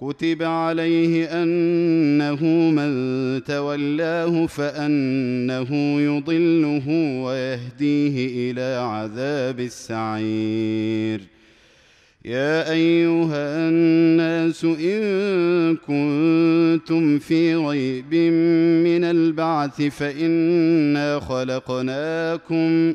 كتب عليه انه من تولاه فانه يضله ويهديه إلى عذاب السعير. يا ايها الناس ان كنتم في ريب من البعث فانا خلقناكم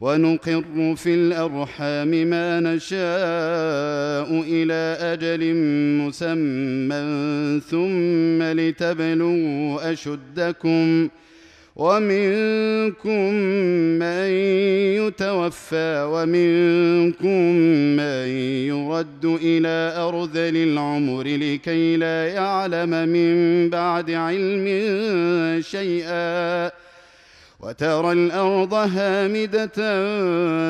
ونقر في الأرحام ما نشاء إلى أجل مسمى ثم لتبلغوا أشدكم ومنكم من يتوفى ومنكم من يرد إلى ارذل العمر لكي لا يعلم من بعد علم شيئا وترى الأرض هامدة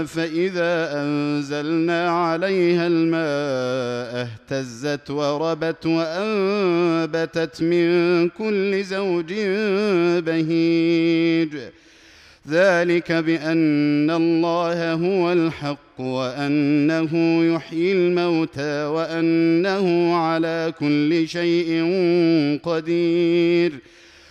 فإذا أنزلنا عليها الماء اهتزت وربت وأنبتت من كل زوج بهيج. ذلك بأن الله هو الحق وأنه يحيي الموتى وأنه على كل شيء قدير.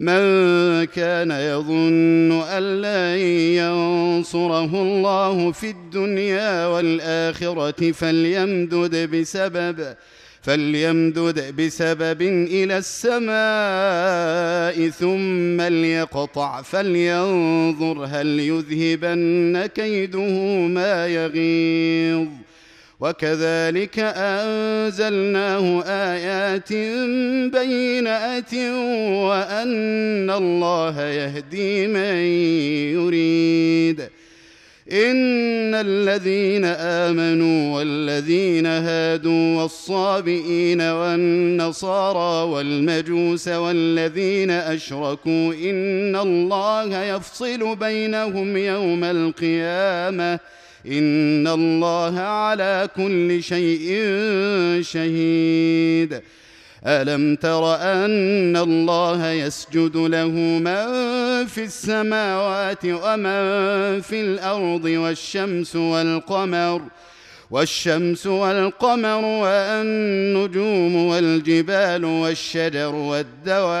من كان يظن أن لن ينصره الله في الدنيا والآخرة فليمدد بسبب فليمدد بسبب إلى السماء ثم ليقطع فلينظر هل يذهبن كيده ما يغيظ. وكذلك أنزلناه آيات بينات وأن الله يهدي من يريد. إن الذين آمنوا والذين هادوا والصابئين والنصارى والمجوس والذين أشركوا إن الله يفصل بينهم يوم القيامة ان الله على كل شيء شهيد. الم تر ان الله يسجد له من في السماوات ومن في الأرض والشمس والقمر والشمس والقمر والنجوم والجبال والشجر والدواب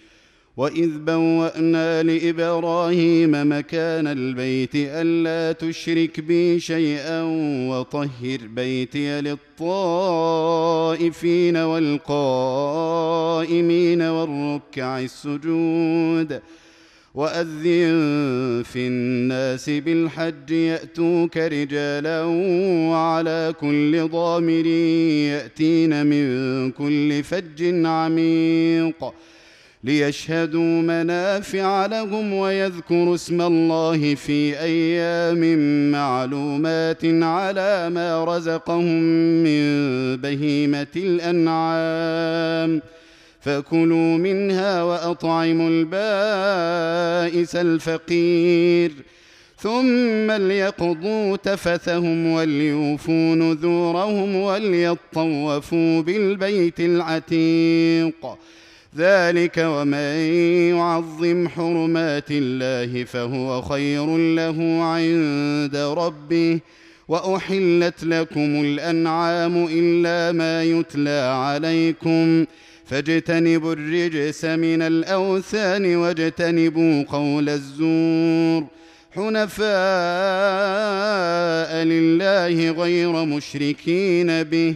وإذ بوأنا لإبراهيم مكان البيت ألا تشرك بي شيئا وطهر بيتي للطائفين والقائمين والركع السجود وأذن في الناس بالحج يأتوك رجالا وعلى كل ضامر يأتين من كل فج عميق ليشهدوا منافع لهم ويذكروا اسم الله في أيام معلومات على ما رزقهم من بهيمة الأنعام. فكلوا منها وأطعموا البائس الفقير. ثم ليقضوا تفثهم وليوفوا نذورهم وليطوفوا بالبيت العتيق. ذلك ومن يعظم حرمات الله فهو خير له عند ربه وأحلت لكم الأنعام إلا ما يتلى عليكم فاجتنبوا الرجس من الأوثان واجتنبوا قول الزور حنفاء لله غير مشركين به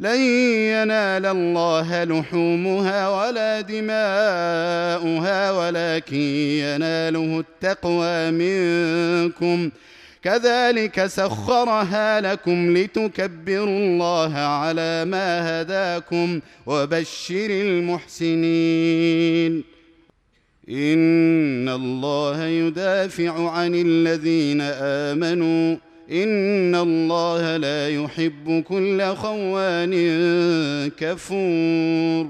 لن ينال الله لحومها ولا دماؤها ولكن يناله التقوى منكم. كذلك سخرها لكم لتكبروا الله على ما هداكم وبشر المحسنين. إن الله يدافع عن الذين آمنوا ان الله لا يحب كل خوان كفور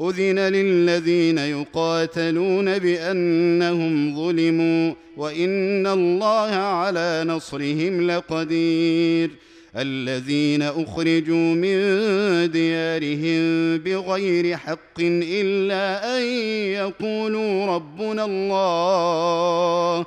اذن للذين يقاتلون بانهم ظلموا وان الله على نصرهم لقدير الذين اخرجوا من ديارهم بغير حق الا ان يقولوا ربنا الله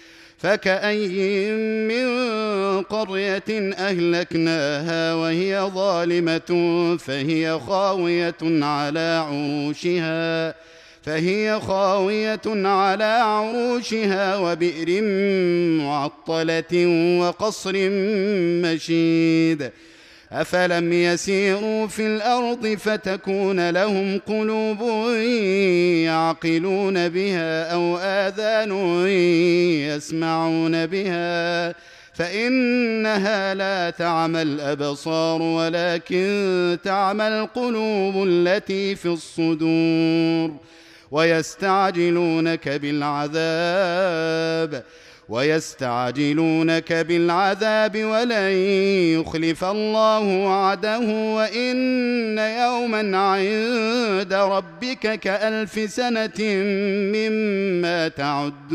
فكأي من قرية أهلكناها وهي ظالمة فهي خاوية على عروشها فهي خاويه على عروشها وبئر معطله وقصر مشيد افلم يسيروا في الأرض فتكون لهم قلوب يعقلون بها أو اذان يسمعون بها فانها لا تعمى الابصار ولكن تعمى القلوب التي في الصدور ويستعجلونك بالعذاب ويستعجلونك بالعذاب ولن يخلف الله وعده وإن يوما عند ربك كألف سنة مما تعدون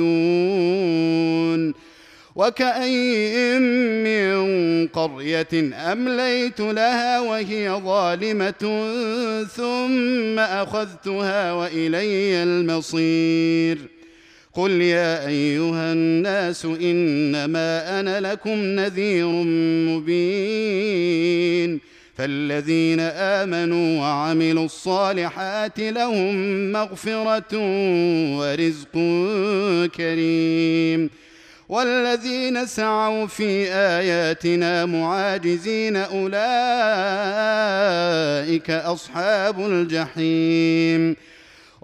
وكأين من قرية أمليت لها وهي ظالمة ثم أخذتها وإلي المصير قل يا أيها الناس إنما أنا لكم نذير مبين فالذين آمنوا وعملوا الصالحات لهم مغفرة ورزق كريم والذين سعوا في اياتنا معاجزين اولئك اصحاب الجحيم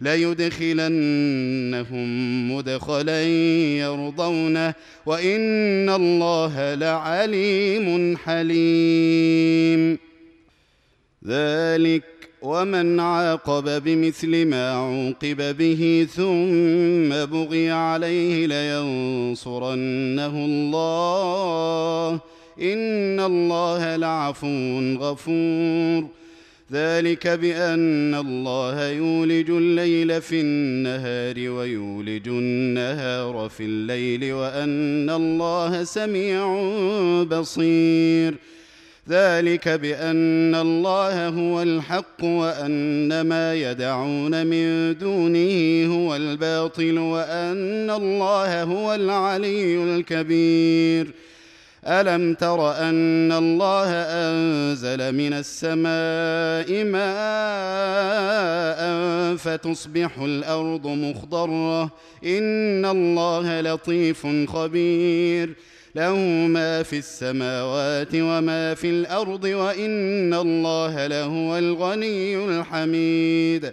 ليدخلنهم مدخلا يرضونه وإن الله لعليم حليم. ذلك ومن عاقب بمثل ما عوقب به ثم بغي عليه لينصرنه الله. إن الله لعفو غفور. ذلك بأن الله يولج الليل في النهار ويولج النهار في الليل وأن الله سميع بصير. ذلك بأن الله هو الحق وأن ما يدعون من دونه هو الباطل وأن الله هو العلي الكبير. ألم تر أن الله أنزل من السماء ماء فتصبح الأرض مخضرة؟ إن الله لطيف خبير. له ما في السماوات وما في الأرض وإن الله لهو الغني الحميد.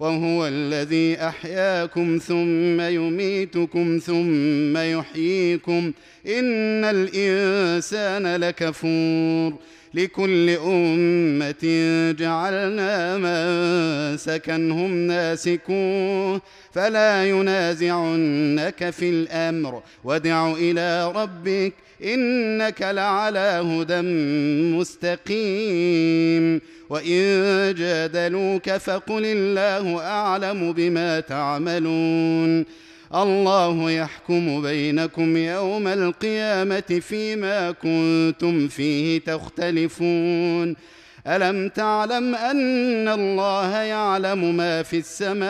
وهو الذي أحياكم ثم يميتكم ثم يحييكم إن الإنسان لكفور لكل أمة جعلنا من سكنهم ناسكوه فلا ينازعنك في الأمر وادع إلى ربك إنك لعلى هدى مستقيم. وإن جادلوك فقل الله أعلم بما تعملون. الله يحكم بينكم يوم القيامة فيما كنتم فيه تختلفون. ألم تعلم أن الله يعلم ما في السماء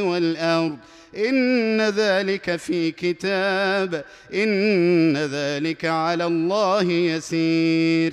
والأرض؟ إن ذلك في كتاب. إن ذلك على الله يسير.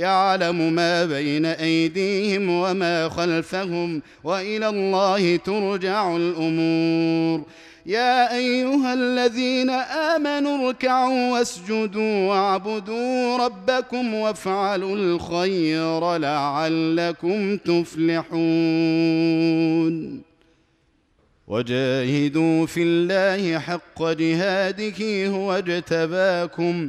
يعلم ما بين أيديهم وما خلفهم وإلى الله ترجع الأمور. يا أيها الذين آمنوا اركعوا واسجدوا واعبدوا ربكم وافعلوا الخير لعلكم تفلحون. وجاهدوا في الله حق جهاده هو اجتباكم.